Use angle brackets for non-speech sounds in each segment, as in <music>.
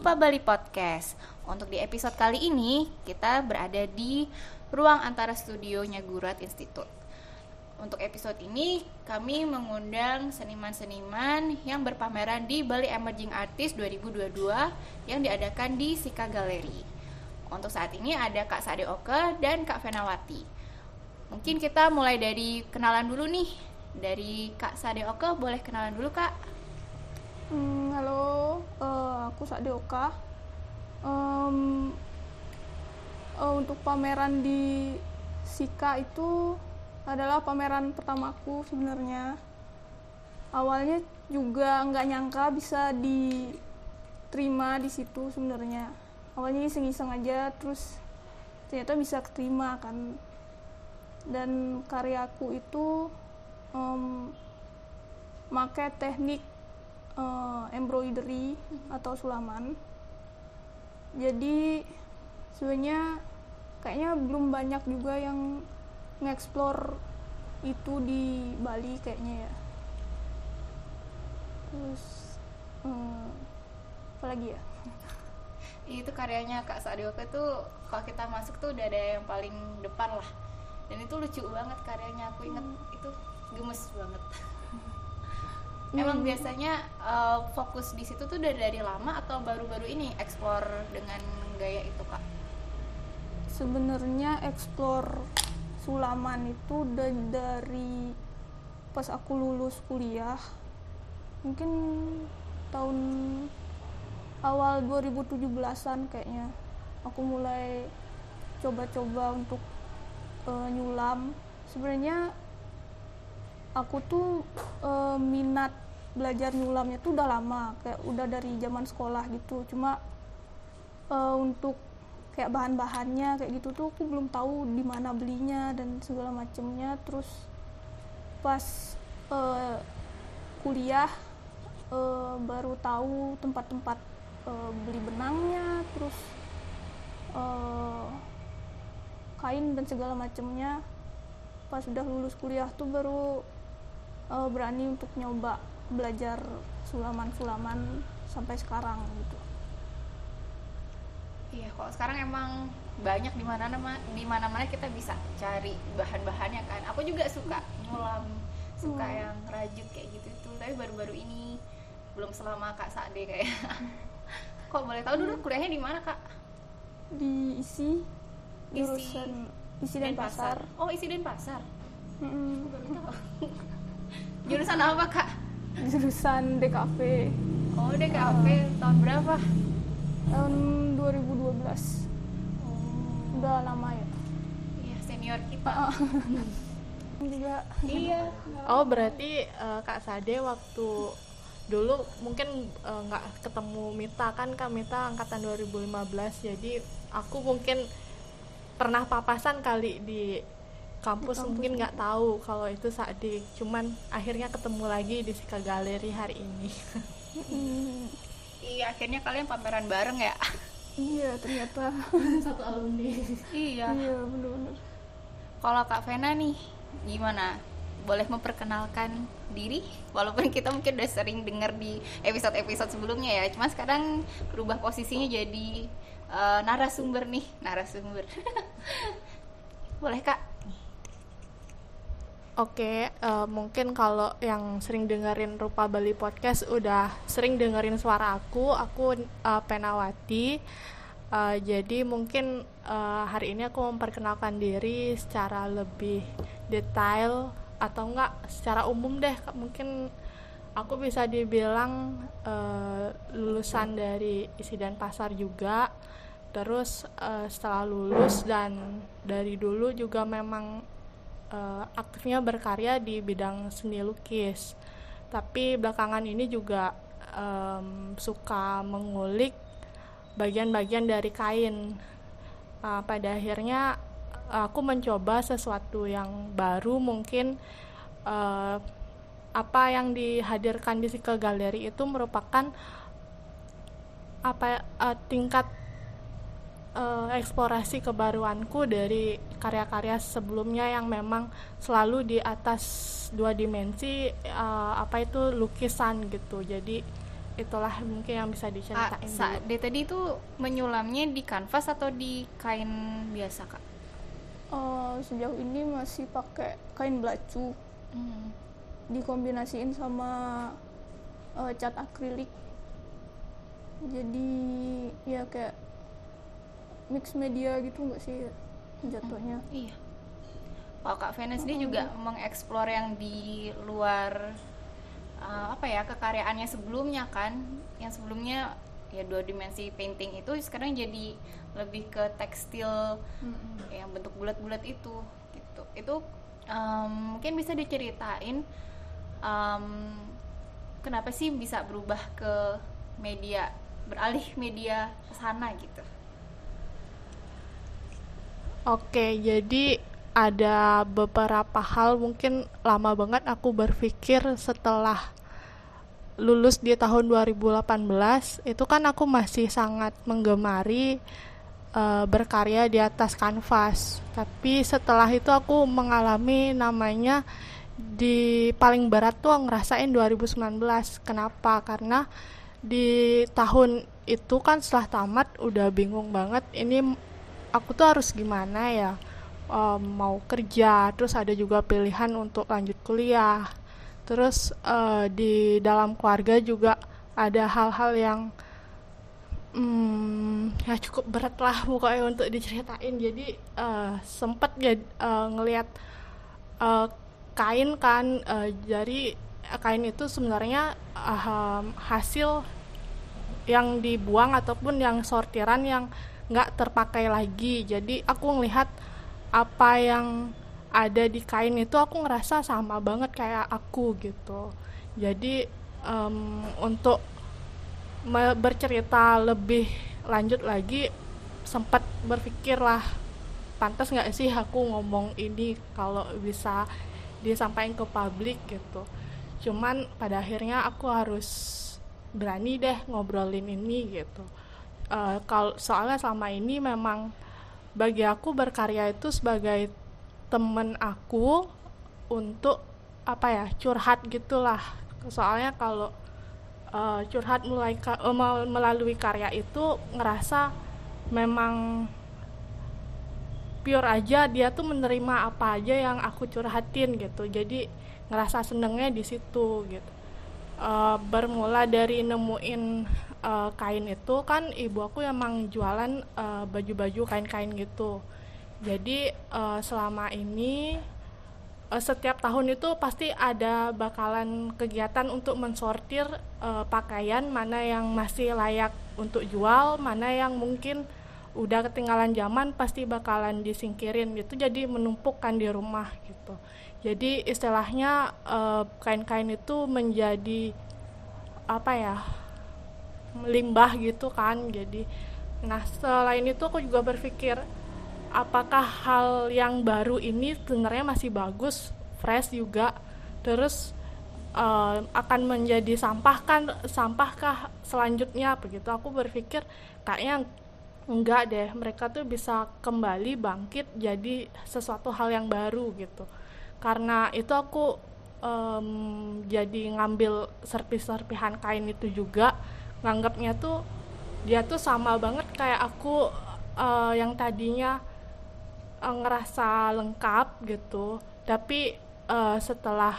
Rupa Bali Podcast. Untuk di episode kali ini, kita berada di ruang antara studionya Gurat Institute. Untuk episode ini, kami mengundang seniman-seniman yang berpameran di Bali Emerging Artist 2022 yang diadakan di Sika Gallery. Untuk saat ini ada Kak Sade Oke dan Kak Fenawati. Mungkin kita mulai dari kenalan dulu nih. Dari Kak Sade Oke, boleh kenalan dulu Kak? Hmm, halo, uh, aku Sakde Oka. Um, uh, untuk pameran di Sika itu adalah pameran pertamaku sebenarnya. Awalnya juga nggak nyangka bisa diterima di situ sebenarnya. Awalnya iseng-iseng aja, terus ternyata bisa keterima kan. Dan karyaku itu um, pakai teknik uh, embroidery atau sulaman. Jadi sebenarnya kayaknya belum banyak juga yang ngeksplor itu di Bali kayaknya ya. Terus um, apa lagi ya? Itu karyanya Kak Sadioka tuh kalau kita masuk tuh udah ada yang paling depan lah. Dan itu lucu banget karyanya aku inget hmm. itu gemes banget <laughs> Emang hmm. biasanya uh, fokus di situ tuh dari dari lama atau baru-baru ini eksplor dengan gaya itu kak? Sebenarnya eksplor sulaman itu dari, dari pas aku lulus kuliah, mungkin tahun awal 2017-an kayaknya aku mulai coba-coba untuk uh, nyulam. Sebenarnya aku tuh e, minat belajar nyulamnya tuh udah lama kayak udah dari zaman sekolah gitu. Cuma e, untuk kayak bahan-bahannya kayak gitu tuh aku belum tahu di mana belinya dan segala macemnya. Terus pas e, kuliah e, baru tahu tempat-tempat e, beli benangnya terus e, kain dan segala macemnya. Pas sudah lulus kuliah tuh baru uh, berani untuk nyoba belajar sulaman-sulaman sampai sekarang gitu. Iya, kok sekarang emang banyak di mana di mana mana kita bisa cari bahan-bahannya kan. Aku juga suka nyulam, suka hmm. yang rajut kayak gitu tuh. Tapi baru-baru ini belum selama Kak Sade kayak. <laughs> kok boleh tahu dulu kuliahnya di mana Kak? Di isi jurusan isi, isi dan, pasar. pasar. Oh, isi dan pasar. Mm -hmm. baru tahu. <laughs> Jurusan apa kak? Jurusan DKV. Oh DKV uh, tahun berapa? Tahun 2012. Oh. Udah lama ya. Iya senior kita. Uh, <laughs> juga. Iya. Oh berarti uh, Kak Sade waktu dulu mungkin nggak uh, ketemu Mita kan Kak Mita angkatan 2015 jadi aku mungkin pernah papasan kali di kampus, mungkin nggak tahu kalau itu Sadik cuman akhirnya ketemu lagi di Sika Galeri hari ini. Iya akhirnya kalian pameran bareng ya? Iya ternyata. <laughs> Satu alumni. Iya. Iya benar-benar kalau Kak Vena nih gimana? Boleh memperkenalkan diri? Walaupun kita mungkin udah sering dengar di episode-episode sebelumnya ya. Cuma sekarang berubah posisinya jadi uh, narasumber nih. Narasumber. <laughs> Boleh kak Oke, uh, mungkin kalau yang sering dengerin Rupa Bali Podcast udah sering dengerin suara aku, aku uh, Penawati. Uh, jadi mungkin uh, hari ini aku memperkenalkan diri secara lebih detail atau enggak secara umum deh. Mungkin aku bisa dibilang uh, lulusan dari isi dan pasar juga. Terus uh, setelah lulus dan dari dulu juga memang uh, aktifnya berkarya di bidang seni lukis. Tapi belakangan ini juga um, suka mengulik bagian-bagian dari kain. Uh, pada akhirnya aku mencoba sesuatu yang baru mungkin uh, apa yang dihadirkan di Sikel Galeri itu merupakan apa uh, tingkat uh, eksplorasi kebaruanku dari karya-karya sebelumnya yang memang selalu di atas dua dimensi uh, apa itu lukisan gitu jadi itulah mungkin yang bisa Ah, diceritain Sa- dulu. tadi itu menyulamnya di kanvas atau di kain biasa kak? Eh, sejauh ini masih pakai kain belacu Hmm. dikombinasiin sama eh, cat akrilik jadi ya kayak mix media gitu nggak sih jatuhnya Iya. Kalau Kak Venus dia juga mengeksplor yang di luar uh, apa ya kekaryaannya sebelumnya kan, yang sebelumnya ya dua dimensi painting itu sekarang jadi lebih ke tekstil yang bentuk bulat-bulat itu gitu. Itu um, mungkin bisa diceritain um, kenapa sih bisa berubah ke media beralih media ke sana gitu. Oke, jadi ada beberapa hal mungkin lama banget aku berpikir setelah lulus di tahun 2018 itu kan aku masih sangat menggemari eh, berkarya di atas kanvas. Tapi setelah itu aku mengalami namanya di paling berat tuh ngerasain 2019. Kenapa? Karena di tahun itu kan setelah tamat udah bingung banget ini aku tuh harus gimana ya? Em, mau kerja terus ada juga pilihan untuk lanjut kuliah. Terus eh, di dalam keluarga juga ada hal-hal yang hmm, ya cukup berat lah pokoknya untuk diceritain. Jadi eh, sempet ya eh, ngelihat eh, kain kan eh, jadi kain itu sebenarnya eh, hasil yang dibuang ataupun yang sortiran yang nggak terpakai lagi. Jadi aku ngelihat apa yang ada di kain itu aku ngerasa sama banget kayak aku gitu. Jadi em, untuk bercerita lebih lanjut lagi sempat berpikir lah pantas nggak sih aku ngomong ini kalau bisa disampaikan ke publik gitu. Cuman pada akhirnya aku harus berani deh ngobrolin ini gitu Eh, kalau soalnya selama ini memang bagi aku berkarya itu sebagai temen aku untuk apa ya curhat gitulah. Soalnya kalau eh, curhat mulai ka- mel- melalui karya itu ngerasa memang pure aja dia tuh menerima apa aja yang aku curhatin gitu. Jadi ngerasa senengnya di situ gitu. Eh, bermula dari nemuin eh, kain itu kan ibu aku emang jualan eh, baju-baju kain-kain gitu. Jadi eh, selama ini eh, setiap tahun itu pasti ada bakalan kegiatan untuk mensortir eh, pakaian mana yang masih layak untuk jual mana yang mungkin udah ketinggalan zaman pasti bakalan disingkirin gitu. Jadi menumpukkan di rumah gitu. Jadi istilahnya eh, kain-kain itu menjadi apa ya limbah gitu kan. Jadi nah selain itu aku juga berpikir apakah hal yang baru ini sebenarnya masih bagus fresh juga? Terus eh, akan menjadi sampah kan sampahkah selanjutnya? Begitu aku berpikir kayaknya enggak deh. Mereka tuh bisa kembali bangkit jadi sesuatu hal yang baru gitu. Karena itu aku em, jadi ngambil serpih-serpihan kain itu juga nganggapnya tuh dia tuh sama banget kayak aku eh, yang tadinya eh, ngerasa lengkap gitu. Tapi eh, setelah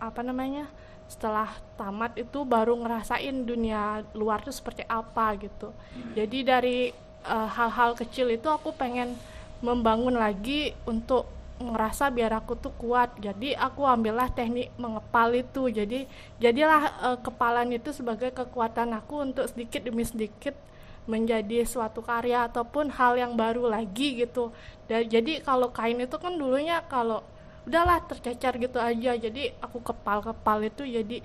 apa namanya setelah tamat itu baru ngerasain dunia luar tuh seperti apa gitu. Jadi dari hal-hal kecil itu aku pengen membangun lagi untuk ngerasa biar aku tuh kuat. Jadi aku ambillah teknik mengepal itu. Jadi jadilah eh, kepalan itu sebagai kekuatan aku untuk sedikit demi sedikit menjadi suatu karya ataupun hal yang baru lagi gitu. Dan jadi kalau kain itu kan dulunya kalau udahlah tercecer gitu aja. Jadi aku kepal kepal itu jadi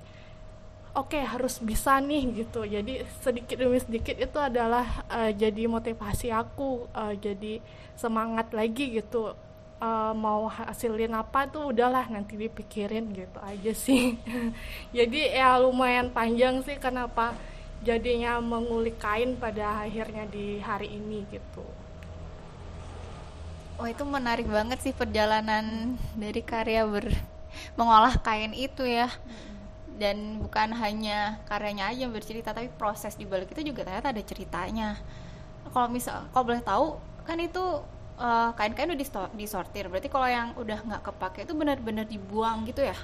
oke harus bisa nih gitu. Jadi sedikit demi sedikit itu adalah eh, jadi motivasi aku eh, jadi semangat lagi gitu Eh, mau hasilin apa tuh udahlah nanti dipikirin gitu aja sih. <laughs> Jadi ya lumayan panjang sih kenapa jadinya mengulik kain pada akhirnya di hari ini gitu. Oh itu menarik banget sih perjalanan dari karya ber mengolah kain itu ya. dan bukan hanya karyanya aja yang bercerita tapi proses di balik itu juga ternyata ada ceritanya. Kalau misal kalau boleh tahu kan itu uh, kain-kain udah disortir. Berarti kalau yang udah nggak kepake itu benar-benar dibuang gitu ya?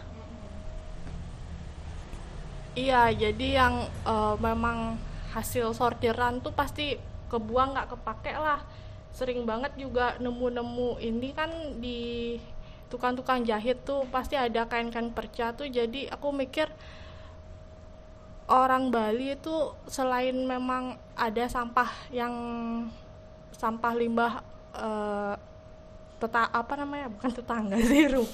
Iya jadi yang uh, memang hasil sortiran tuh pasti kebuang nggak kepake lah. Sering banget juga nemu-nemu ini kan di tukang-tukang jahit tuh pasti ada kain-kain perca tuh. Jadi aku mikir orang Bali itu selain memang ada sampah yang sampah limbah uh, teta apa namanya bukan tetangga sih rum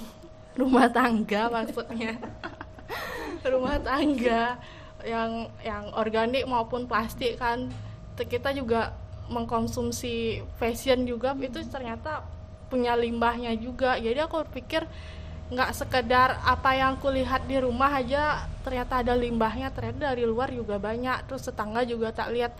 rumah tangga maksudnya. <laughs> Rumah tangga yang yang organik maupun plastik kan. Kita juga mengkonsumsi fashion juga itu ternyata punya limbahnya juga. Jadi aku pikir nggak sekedar apa yang kulihat di rumah aja ternyata ada limbahnya ternyata dari luar juga banyak. Terus tetangga juga tak lihat.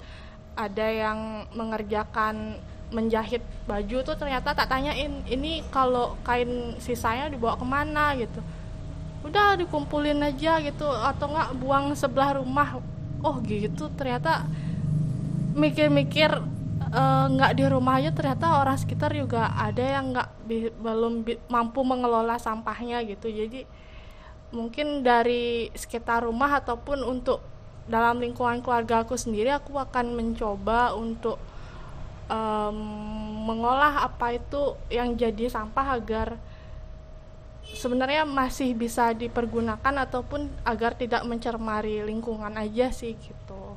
Ada yang mengerjakan menjahit baju tuh ternyata tak tanyain ini kalau kain sisanya dibawa ke mana? gitu. Udah dikumpulin aja gitu. Atau nggak buang sebelah rumah. Oh gitu. Ternyata mikir-mikir Eh, nggak uh, di rumah aja ternyata orang sekitar juga ada yang nggak belum bi mampu mengelola sampahnya gitu. Jadi mungkin dari sekitar rumah ataupun untuk dalam lingkungan keluarga aku sendiri aku akan mencoba untuk um, mengolah apa itu yang jadi sampah agar sebenarnya masih bisa dipergunakan ataupun agar tidak mencemari lingkungan aja sih gitu.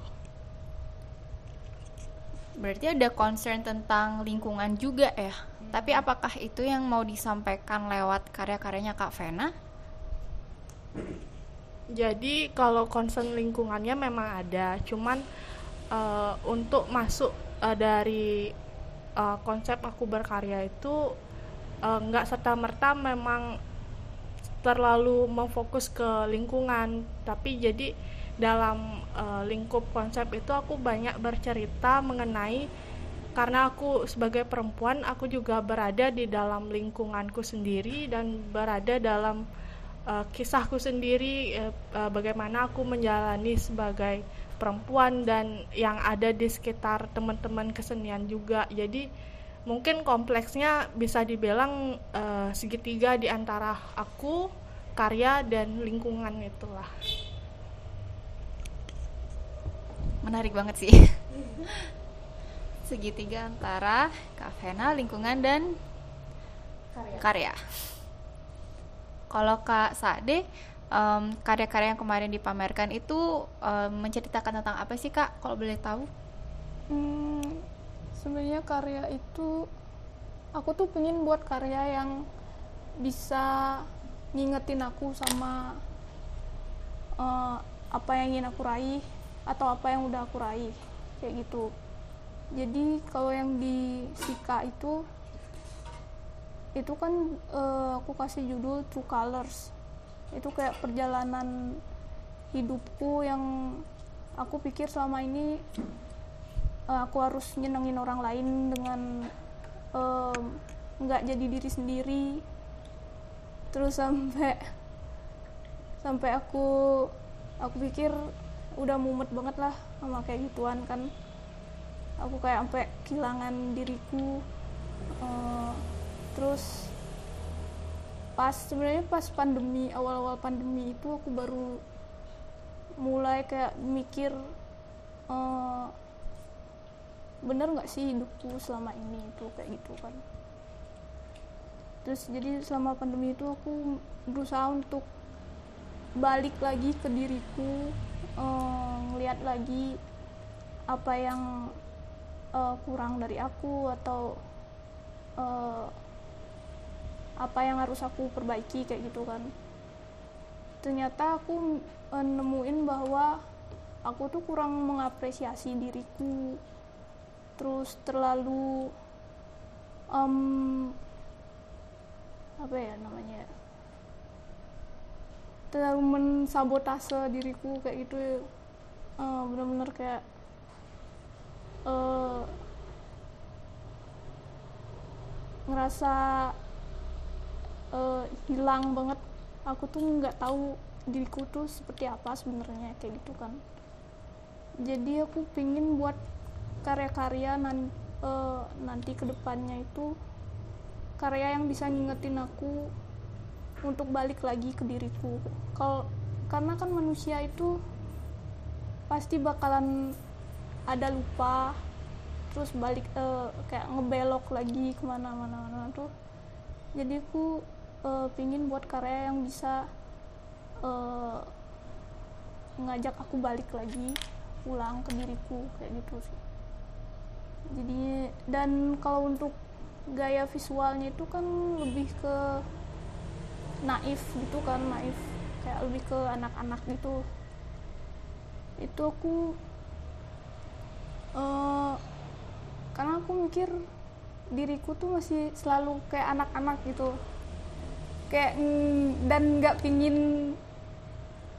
Berarti ada concern tentang lingkungan juga ya? Hmm. tapi apakah itu yang mau disampaikan lewat karya-karyanya Kak Vena jadi kalau concern lingkungannya memang ada. Cuman uh, untuk masuk uh, dari uh, konsep aku berkarya itu nggak uh, serta merta memang terlalu memfokus ke lingkungan. Tapi jadi dalam uh, lingkup konsep itu aku banyak bercerita mengenai karena aku sebagai perempuan aku juga berada di dalam lingkunganku sendiri dan berada dalam uh, kisahku sendiri uh, uh, bagaimana aku menjalani sebagai perempuan dan yang ada di sekitar teman-teman kesenian juga. Jadi mungkin kompleksnya bisa dibilang uh, segitiga di antara aku karya dan lingkungan itulah. Menarik banget sih. <laughs> Segitiga antara kafena lingkungan dan karya, karya. kalau kak Sade um, karya-karya yang kemarin dipamerkan itu um, menceritakan tentang apa sih kak kalau boleh tahu? Hmm, sebenarnya karya itu aku tuh pengen buat karya yang bisa ngingetin aku sama uh, apa yang ingin aku raih atau apa yang udah aku raih kayak gitu. Jadi kalau yang di Sika itu itu kan uh, aku kasih judul True Colors itu kayak perjalanan hidupku yang aku pikir selama ini uh, aku harus nyenengin orang lain dengan nggak uh, jadi diri sendiri. Terus sampai sampai aku aku pikir udah mumet banget lah sama kayak gituan kan. Aku kayak sampai kehilangan diriku uh, terus pas sebenarnya pas pandemi awal-awal pandemi itu aku baru mulai kayak mikir uh, bener nggak sih hidupku selama ini itu kayak gitu kan. Terus jadi selama pandemi itu aku berusaha untuk balik lagi ke diriku uh, ngelihat lagi apa yang uh, kurang dari aku atau uh, apa yang harus aku perbaiki kayak gitu kan. Ternyata aku nemuin bahwa aku tuh kurang mengapresiasi diriku. Terus terlalu um, apa ya namanya terlalu mensabotase diriku kayak gitu. Uh, bener-bener kayak uh, ngerasa uh, hilang banget. Aku tuh nggak tahu diriku tuh seperti apa sebenarnya kayak gitu kan. Jadi aku pingin buat karya-karya nan, uh, nanti ke depannya itu karya yang bisa ngingetin aku untuk balik lagi ke diriku. Kalau karena kan manusia itu pasti bakalan ada lupa terus balik uh, kayak ngebelok lagi ke mana-mana tuh. Jadi aku uh, pingin buat karya yang bisa uh, ngajak aku balik lagi pulang ke diriku kayak gitu sih. Jadi dan kalau untuk gaya visualnya itu kan lebih ke naif gitu kan naif. Kayak lebih ke anak-anak gitu. Itu aku uh, karena aku mikir diriku tuh masih selalu kayak anak-anak gitu kayak mm, dan nggak pingin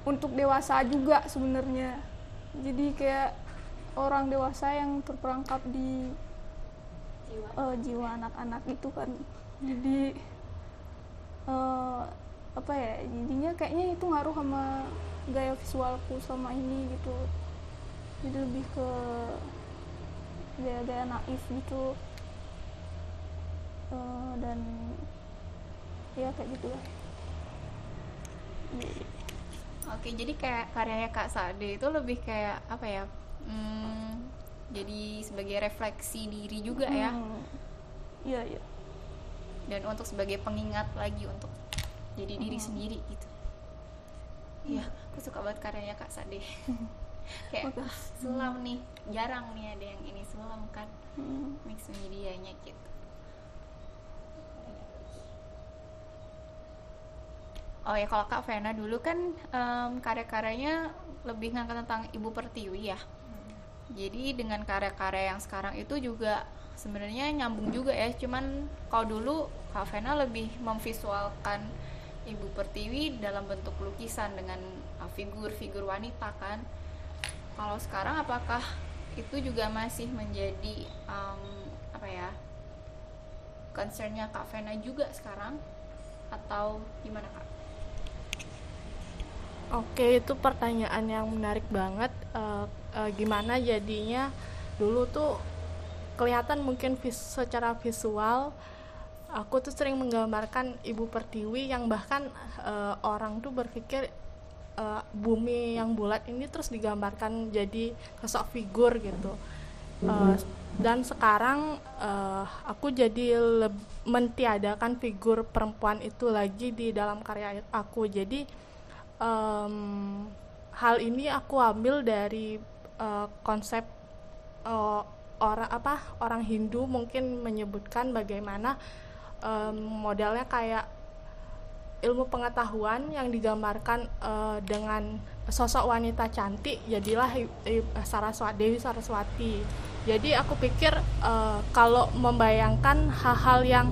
untuk dewasa juga sebenarnya. Jadi kayak orang dewasa yang terperangkap di jiwa, uh, jiwa anak-anak itu kan. Jadi uh, apa ya jadinya kayaknya itu ngaruh sama gaya visualku sama ini gitu. Jadi lebih ke gaya-gaya naif gitu. Uh, dan ya kayak gitu lah oke jadi kayak karyanya kak Sade itu lebih kayak apa ya hmm, jadi sebagai refleksi diri juga ya hmm. iya iya dan untuk sebagai pengingat lagi untuk jadi diri hmm. sendiri gitu Iya, aku suka banget karyanya Kak Sade. <laughs> kayak ah, sulam nih, jarang nih ada yang ini sulam kan. Hmm. Mix medianya gitu. Oh ya kalau Kak Vena dulu kan um, karya-karyanya lebih ngangkat tentang Ibu Pertiwi ya. Hmm. Jadi dengan karya-karya yang sekarang itu juga sebenarnya nyambung juga ya. Cuman kalau dulu Kak Vena lebih memvisualkan Ibu Pertiwi dalam bentuk lukisan dengan figur-figur uh, wanita kan kalau sekarang apakah itu juga masih menjadi um, apa ya concernnya Kak Vena juga sekarang atau gimana Kak? Oke itu pertanyaan yang menarik banget. Uh, uh, gimana jadinya dulu tuh kelihatan mungkin vis secara visual aku tuh sering menggambarkan ibu pertiwi yang bahkan uh, orang tuh berpikir uh, bumi yang bulat ini terus digambarkan jadi sosok figur gitu. Uh, dan sekarang uh, aku jadi mentiadakan figur perempuan itu lagi di dalam karya aku. Jadi um, hal ini aku ambil dari uh, konsep uh, orang apa orang Hindu mungkin menyebutkan bagaimana um, modelnya kayak ilmu pengetahuan yang digambarkan uh, dengan sosok wanita cantik jadilah Saraswati Dewi Saraswati. Jadi aku pikir uh, kalau membayangkan hal-hal yang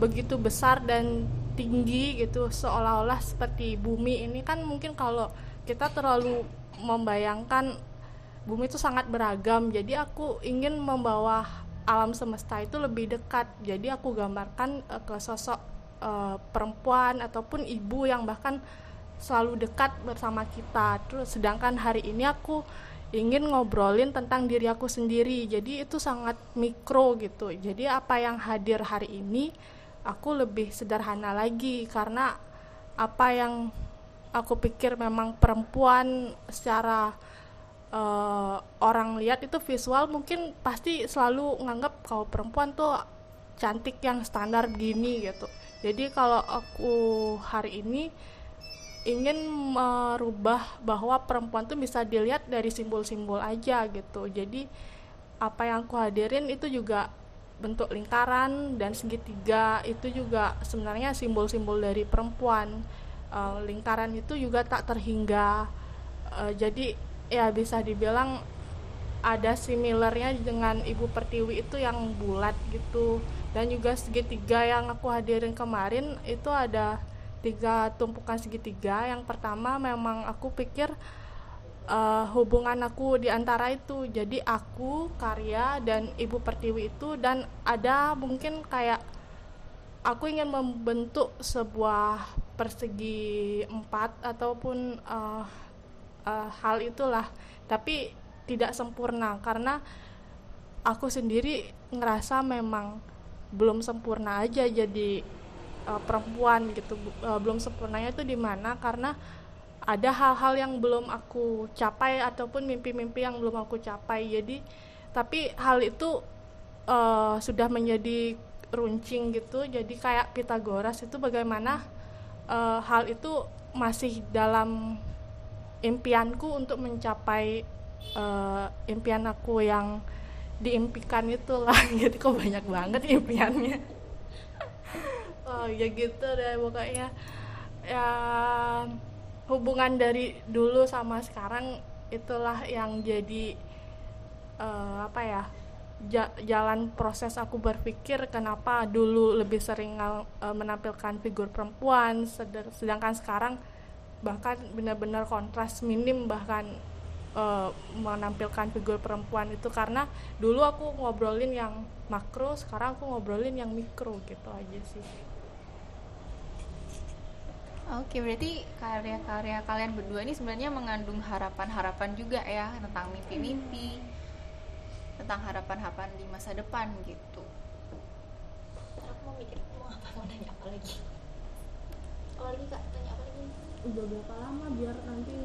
begitu besar dan tinggi gitu seolah-olah seperti bumi ini. Kan mungkin kalau kita terlalu membayangkan bumi itu sangat beragam. Jadi aku ingin membawa alam semesta itu lebih dekat. Jadi aku gambarkan uh, ke sosok uh, perempuan ataupun ibu yang bahkan selalu dekat bersama kita. Terus sedangkan hari ini aku ingin ngobrolin tentang diri aku sendiri. Jadi itu sangat mikro gitu. Jadi apa yang hadir hari ini aku lebih sederhana lagi karena apa yang aku pikir memang perempuan secara uh, orang lihat itu visual mungkin pasti selalu nganggap kalau perempuan tuh cantik yang standar gini gitu. Jadi kalau aku hari ini ingin merubah bahwa perempuan tuh bisa dilihat dari simbol-simbol aja gitu. Jadi apa yang aku hadirin itu juga bentuk lingkaran dan segitiga itu juga sebenarnya simbol-simbol dari perempuan. Uh, lingkaran itu juga tak terhingga. Uh, jadi ya bisa dibilang ada similarnya dengan Ibu Pertiwi itu yang bulat gitu. Dan juga segitiga yang aku hadirin kemarin itu ada tiga tumpukan segitiga. Yang pertama memang aku pikir uh, hubungan aku di antara itu. Jadi aku karya dan Ibu Pertiwi itu dan ada mungkin kayak aku ingin membentuk sebuah persegi empat ataupun uh, uh, hal itulah. Tapi tidak sempurna karena aku sendiri ngerasa memang belum sempurna aja jadi uh, perempuan gitu. Uh, belum sempurnanya itu di mana? Karena ada hal-hal yang belum aku capai ataupun mimpi-mimpi yang belum aku capai. Jadi tapi hal itu uh, sudah menjadi runcing gitu. Jadi kayak Pitagoras itu bagaimana uh, hal itu masih dalam impianku untuk mencapai uh, impian aku yang diimpikan itulah. <laughs> Jadi kok banyak banget impiannya. <laughs> Oh ya gitu deh pokoknya. Ya hubungan dari dulu sama sekarang itulah yang jadi uh, apa ya ja jalan proses aku berpikir kenapa dulu lebih sering uh, menampilkan figur perempuan sedangkan sekarang bahkan benar-benar kontras minim bahkan uh, menampilkan figur perempuan itu. Karena dulu aku ngobrolin yang makro sekarang aku ngobrolin yang mikro gitu aja sih Oke, berarti karya-karya kalian berdua ini sebenarnya mengandung harapan-harapan juga ya tentang mimpi-mimpi, tentang harapan-harapan di masa depan gitu. Aku mau mikir mau apa mau nanya apa lagi? Apa lagi kak? Tanya apa lagi? Udah berapa lama biar nanti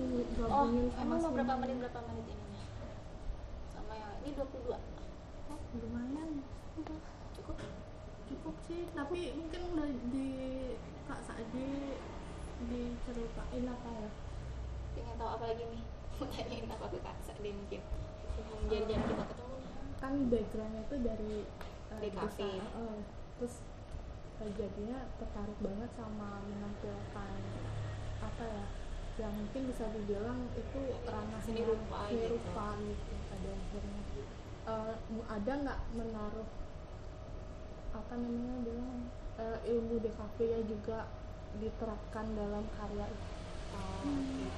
Oh, emang mau berapa menit berapa menit ininya? Sama yang ini 22 Oh, lumayan. Udah, cukup Cukup sih, tapi mungkin udah di Kak Sadi diceritain apa ya? Pengen tahu apa lagi nih? <laughs> Mau tanyain apa ke kak Sadi mungkin sebelum jadi-jadi kita ketemu. kan backgroundnya itu dari uh, kafe. uh, terus uh, jadinya tertarik banget sama menampilkan apa ya yang mungkin bisa dibilang itu ranah Seni rupa seni gitu. rupa gitu pada akhirnya. Uh, ada nggak menaruh apa namanya bilang uh, ilmu DKV ya juga diterapkan dalam karya itu Hmm.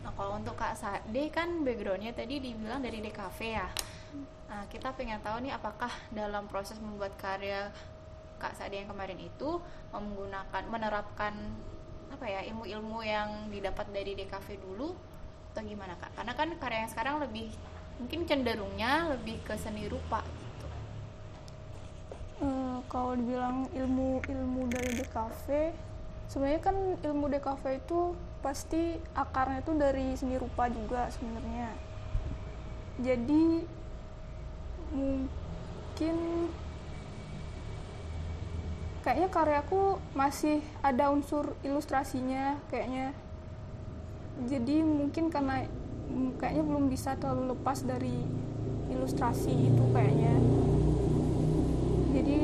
Nah, kalau untuk Kak Sade kan backgroundnya tadi dibilang dari DKV ya. Nah, kita pengen tahu nih apakah dalam proses membuat karya Kak Sade yang kemarin itu menggunakan menerapkan apa ya ilmu-ilmu yang didapat dari DKV dulu atau gimana Kak? Karena kan karya yang sekarang lebih mungkin cenderungnya lebih ke seni rupa kalau dibilang ilmu-ilmu dari DKV sebenarnya kan ilmu DKV itu pasti akarnya itu dari seni rupa juga sebenarnya. Jadi mungkin kayaknya karyaku masih ada unsur ilustrasinya kayaknya. Jadi mungkin karena kayaknya belum bisa terlalu lepas dari ilustrasi itu kayaknya. Jadi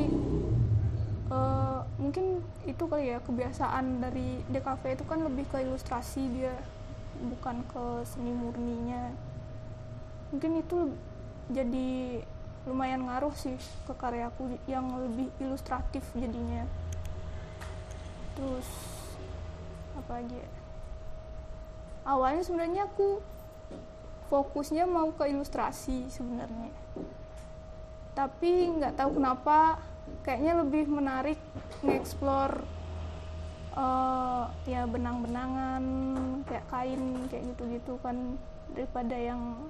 eh, mungkin itu kali ya kebiasaan dari DKV itu kan lebih ke ilustrasi dia bukan ke seni murninya. Mungkin itu jadi lumayan ngaruh sih ke karyaku yang lebih ilustratif jadinya. Terus apa lagi ya? Awalnya sebenarnya aku fokusnya mau ke ilustrasi sebenarnya. Tapi nggak tahu kenapa kayaknya lebih menarik ngeksplor eh, ya benang-benangan kayak kain kayak gitu-gitu kan daripada yang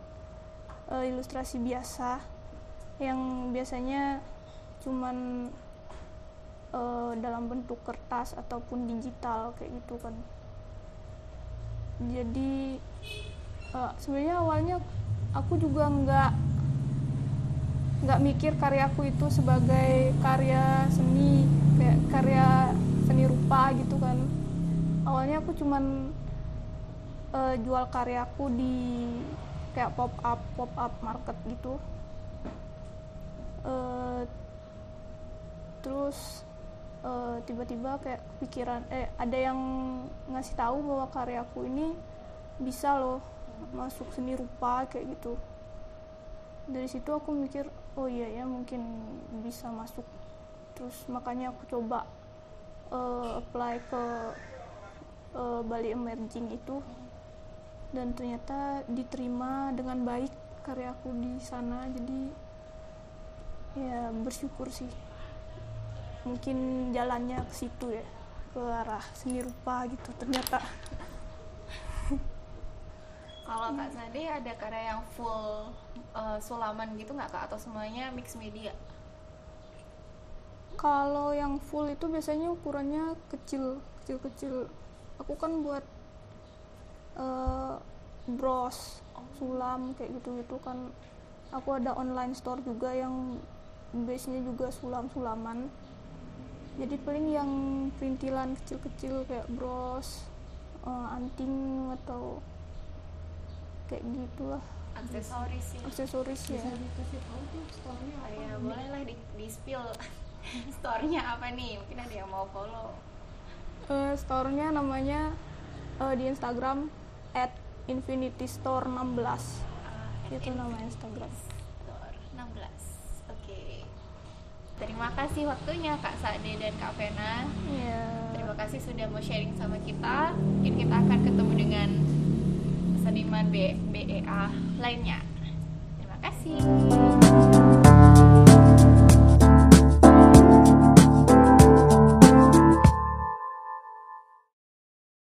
eh, ilustrasi biasa yang biasanya cuman eh, dalam bentuk kertas ataupun digital kayak gitu kan. Jadi eh, sebenarnya awalnya aku juga nggak nggak mikir karyaku itu sebagai karya seni kayak karya seni rupa gitu kan. Awalnya aku cuman eh, jual karyaku di kayak pop up pop up market gitu. Eh, terus eh, tiba-tiba kayak pikiran eh ada yang ngasih tahu bahwa karyaku ini bisa loh masuk seni rupa kayak gitu dari situ aku mikir oh iya ya mungkin bisa masuk. Terus makanya aku coba eh, apply ke eh, Bali Emerging itu. Dan ternyata diterima dengan baik karyaku di sana. Jadi ya bersyukur sih. Mungkin jalannya ke situ ya ke arah seni rupa gitu ternyata. Kalau Kak Sade ada karya yang full eh, sulaman gitu nggak Kak? Atau semuanya mix media? kalau yang full itu biasanya ukurannya kecil kecil kecil aku kan buat eh, bros sulam kayak gitu gitu kan aku ada online store juga yang base nya juga sulam sulaman jadi paling yang perintilan kecil kecil kayak bros eh, anting atau kayak gitulah Aksesoris ya? aksesoris ya Oh ya, boleh lah di, di spill <laughs> store-nya apa nih? Mungkin ada yang mau follow. Eh, store-nya namanya eh, di Instagram at infinity store 16 Ah, itu nama Instagram Store 16. Oke. Terima kasih waktunya Kak Sade dan Kak Vena. ya Terima kasih sudah mau sharing sama kita. Mungkin kita akan ketemu dengan seniman BEA lainnya. Terima kasih.